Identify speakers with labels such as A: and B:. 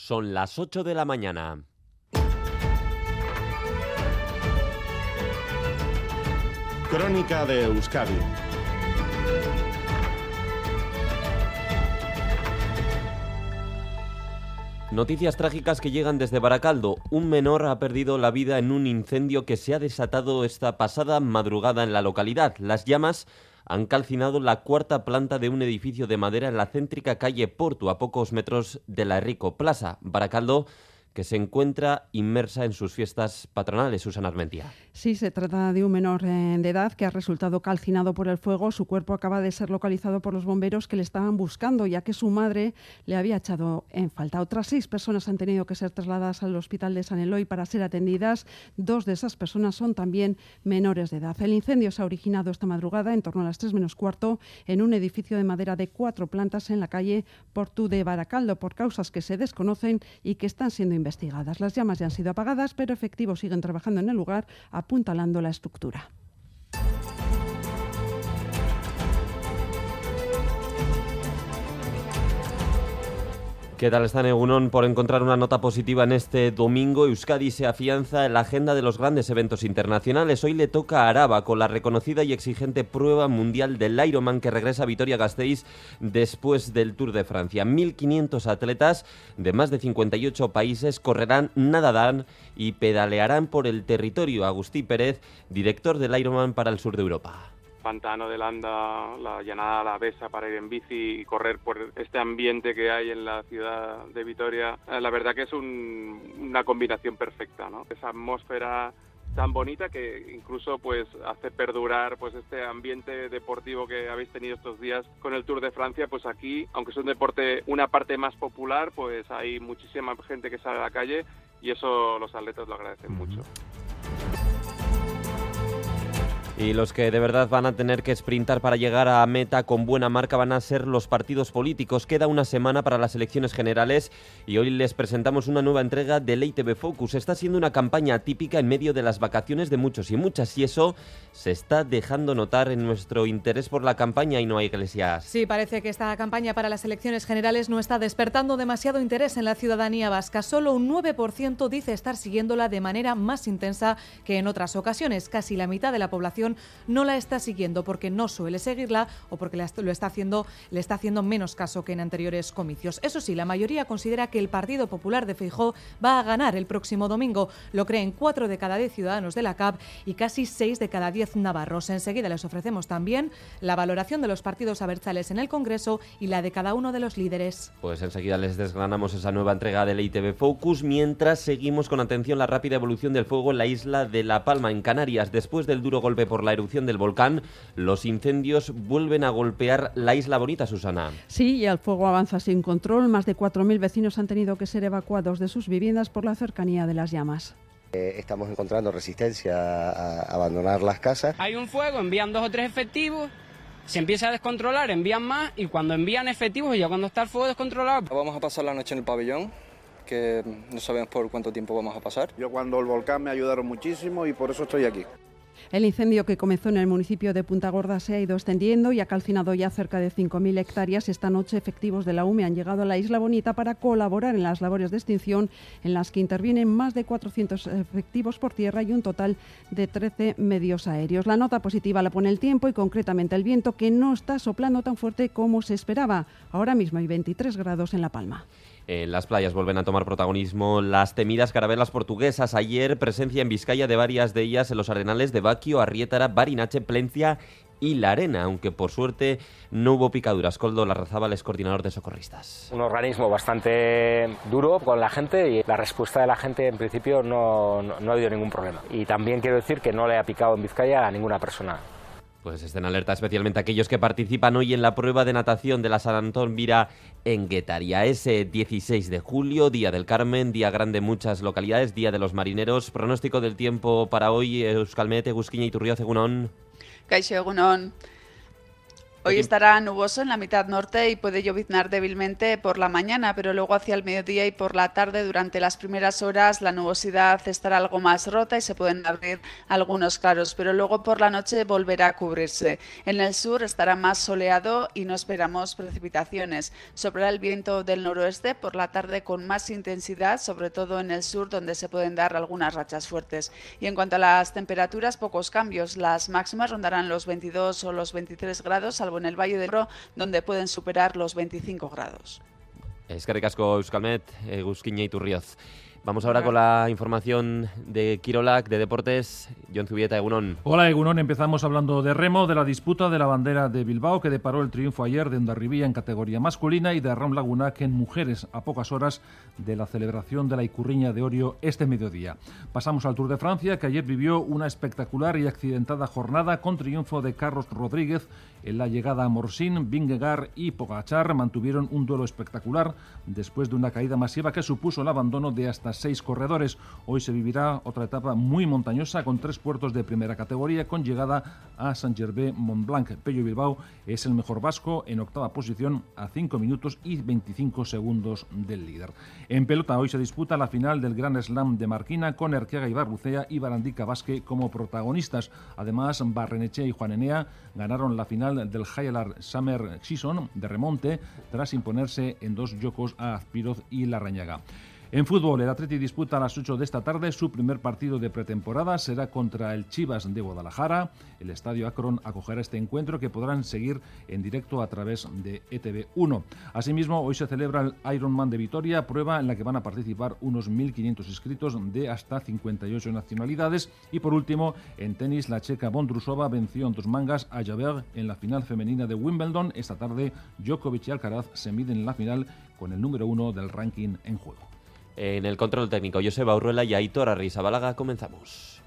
A: Son las 8 de la mañana.
B: Crónica de Euskadi.
A: Noticias trágicas que llegan desde Baracaldo. Un menor ha perdido la vida en un incendio que se ha desatado esta pasada madrugada en la localidad. Las llamas han calcinado la cuarta planta de un edificio de madera en la céntrica calle Porto, a pocos metros de la Rico Plaza. Baracaldo que se encuentra inmersa en sus fiestas patronales, Susana Armentia.
C: Sí, se trata de un menor eh, de edad que ha resultado calcinado por el fuego. Su cuerpo acaba de ser localizado por los bomberos que le estaban buscando, ya que su madre le había echado en falta. Otras seis personas han tenido que ser trasladadas al hospital de San Eloy para ser atendidas. Dos de esas personas son también menores de edad. El incendio se ha originado esta madrugada, en torno a las tres menos cuarto, en un edificio de madera de cuatro plantas en la calle Portu de Baracaldo, por causas que se desconocen y que están siendo investigadas Las llamas ya han sido apagadas, pero efectivos siguen trabajando en el lugar, apuntalando la estructura.
A: ¿Qué tal están Egunon por encontrar una nota positiva en este domingo? Euskadi se afianza en la agenda de los grandes eventos internacionales. Hoy le toca a Araba con la reconocida y exigente prueba mundial del Ironman que regresa a Vitoria-Gasteiz después del Tour de Francia. 1.500 atletas de más de 58 países correrán, nadarán y pedalearán por el territorio. Agustí Pérez, director del Ironman para el sur de Europa
D: pantano de Landa, la llanada la Besa para ir en bici y correr por este ambiente que hay en la ciudad de Vitoria, eh, la verdad que es una combinación perfecta, ¿no? Esa atmósfera tan bonita que incluso pues hace perdurar pues este ambiente deportivo que habéis tenido estos días con el Tour de Francia pues aquí aunque es un deporte una parte más popular pues hay muchísima gente que sale a la calle y eso los atletas lo agradecen mucho
A: y los que de verdad van a tener que sprintar para llegar a meta con buena marca van a ser los partidos políticos. Queda una semana para las elecciones generales y hoy les presentamos una nueva entrega de Ley TV Focus. Está siendo una campaña típica en medio de las vacaciones de muchos y muchas y eso se está dejando notar en nuestro interés por la campaña y no hay iglesias.
E: Sí, parece que esta campaña para las elecciones generales no está despertando demasiado interés en la ciudadanía vasca. Solo un 9% dice estar siguiéndola de manera más intensa que en otras ocasiones. Casi la mitad de la población no la está siguiendo porque no suele seguirla o porque lo está haciendo, le está haciendo menos caso que en anteriores comicios. Eso sí, la mayoría considera que el Partido Popular de Feijó va a ganar el próximo domingo. Lo creen cuatro de cada diez ciudadanos de la CAP y casi seis de cada diez navarros. Enseguida les ofrecemos también la valoración de los partidos abertzales en el Congreso y la de cada uno de los líderes.
A: Pues enseguida les desgranamos esa nueva entrega del ITV Focus mientras seguimos con atención la rápida evolución del fuego en la isla de La Palma, en Canarias, después del duro golpe por la erupción del volcán, los incendios vuelven a golpear la isla bonita, Susana.
C: Sí, y el fuego avanza sin control. Más de 4.000 vecinos han tenido que ser evacuados de sus viviendas por la cercanía de las llamas.
F: Eh, estamos encontrando resistencia a abandonar las casas.
G: Hay un fuego, envían dos o tres efectivos, se empieza a descontrolar, envían más y cuando envían efectivos, ya cuando está el fuego descontrolado.
H: Vamos a pasar la noche en el pabellón que no sabemos por cuánto tiempo vamos a pasar.
I: Yo cuando el volcán me ayudaron muchísimo y por eso estoy aquí.
C: El incendio que comenzó en el municipio de Punta Gorda se ha ido extendiendo y ha calcinado ya cerca de 5.000 hectáreas. Esta noche efectivos de la UME han llegado a la Isla Bonita para colaborar en las labores de extinción en las que intervienen más de 400 efectivos por tierra y un total de 13 medios aéreos. La nota positiva la pone el tiempo y concretamente el viento que no está soplando tan fuerte como se esperaba. Ahora mismo hay 23 grados en La Palma.
A: En las playas vuelven a tomar protagonismo las temidas carabelas portuguesas. Ayer presencia en Vizcaya de varias de ellas en los arenales de Baquio, Arriétara, Barinache, Plencia y La Arena, aunque por suerte no hubo picaduras. Coldo Larrazábal es coordinador de socorristas.
J: Un organismo bastante duro con la gente y la respuesta de la gente en principio no, no ha habido ningún problema. Y también quiero decir que no le ha picado en Vizcaya a ninguna persona.
A: Pues estén alerta especialmente aquellos que participan hoy en la prueba de natación de la San Antón Vira en Guetaria. Ese 16 de julio, Día del Carmen, día grande en muchas localidades, Día de los Marineros. Pronóstico del tiempo para hoy, Euskalmete, Gusquiña y Turrio, Egunón.
K: Caixo Egunón. Hoy estará nuboso en la mitad norte y puede lloviznar débilmente por la mañana, pero luego hacia el mediodía y por la tarde durante las primeras horas la nubosidad estará algo más rota y se pueden abrir algunos claros, pero luego por la noche volverá a cubrirse. En el sur estará más soleado y no esperamos precipitaciones. Soplará el viento del noroeste por la tarde con más intensidad, sobre todo en el sur donde se pueden dar algunas rachas fuertes. Y en cuanto a las temperaturas, pocos cambios. Las máximas rondarán los 22 o los 23 grados salvo en el Valle de Ebro, donde pueden superar los 25 grados.
A: Es que recasco Euskalmet, Egusquiña y Turrioz. Vamos ahora con la información de Kirolak, de Deportes. John Zubieta, Egunon.
L: Hola, Egunon. Empezamos hablando de remo, de la disputa de la bandera de Bilbao, que deparó el triunfo ayer de Ondarribía en categoría masculina y de Ram Lagunac en mujeres, a pocas horas de la celebración de la Icurriña de Orio este mediodía. Pasamos al Tour de Francia, que ayer vivió una espectacular y accidentada jornada con triunfo de Carlos Rodríguez en la llegada a Morsín, Vingegaard y Pogachar mantuvieron un duelo espectacular después de una caída masiva que supuso el abandono de hasta seis corredores. Hoy se vivirá otra etapa muy montañosa con tres puertos de primera categoría con llegada a Saint-Gervais-Mont-Blanc. Pello Bilbao es el mejor vasco en octava posición a 5 minutos y 25 segundos del líder. En pelota hoy se disputa la final del Gran Slam de Marquina con Erquega Ibarrucea y Barandica Vázquez como protagonistas. Además, Barreneche y Juan Enea ganaron la final del Hyalar Summer Season de remonte tras imponerse en dos yocos a Azpiroz y Larrañaga. En fútbol, el Atleti disputa a las 8 de esta tarde su primer partido de pretemporada. Será contra el Chivas de Guadalajara. El estadio Akron acogerá este encuentro que podrán seguir en directo a través de ETV1. Asimismo, hoy se celebra el Ironman de Vitoria, prueba en la que van a participar unos 1.500 inscritos de hasta 58 nacionalidades. Y por último, en tenis, la checa Bondrusova venció en dos mangas a Javert en la final femenina de Wimbledon. Esta tarde, Djokovic y Alcaraz se miden en la final con el número uno del ranking en juego.
A: En el control técnico, Joseba Urruela y Aitor Arrizabalaga, comenzamos.